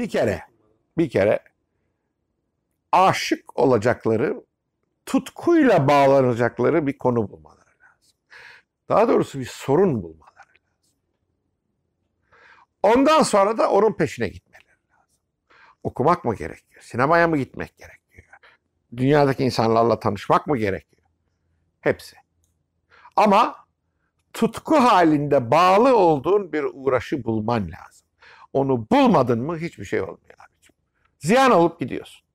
Bir kere, bir kere aşık olacakları, tutkuyla bağlanacakları bir konu bulmaları lazım. Daha doğrusu bir sorun bulmaları lazım. Ondan sonra da onun peşine gitmeleri lazım. Okumak mı gerekiyor? Sinemaya mı gitmek gerekiyor? Dünyadaki insanlarla tanışmak mı gerekiyor? Hepsi. Ama tutku halinde bağlı olduğun bir uğraşı bulman lazım. Onu bulmadın mı hiçbir şey olmuyor abicim. Ziyan olup gidiyorsun.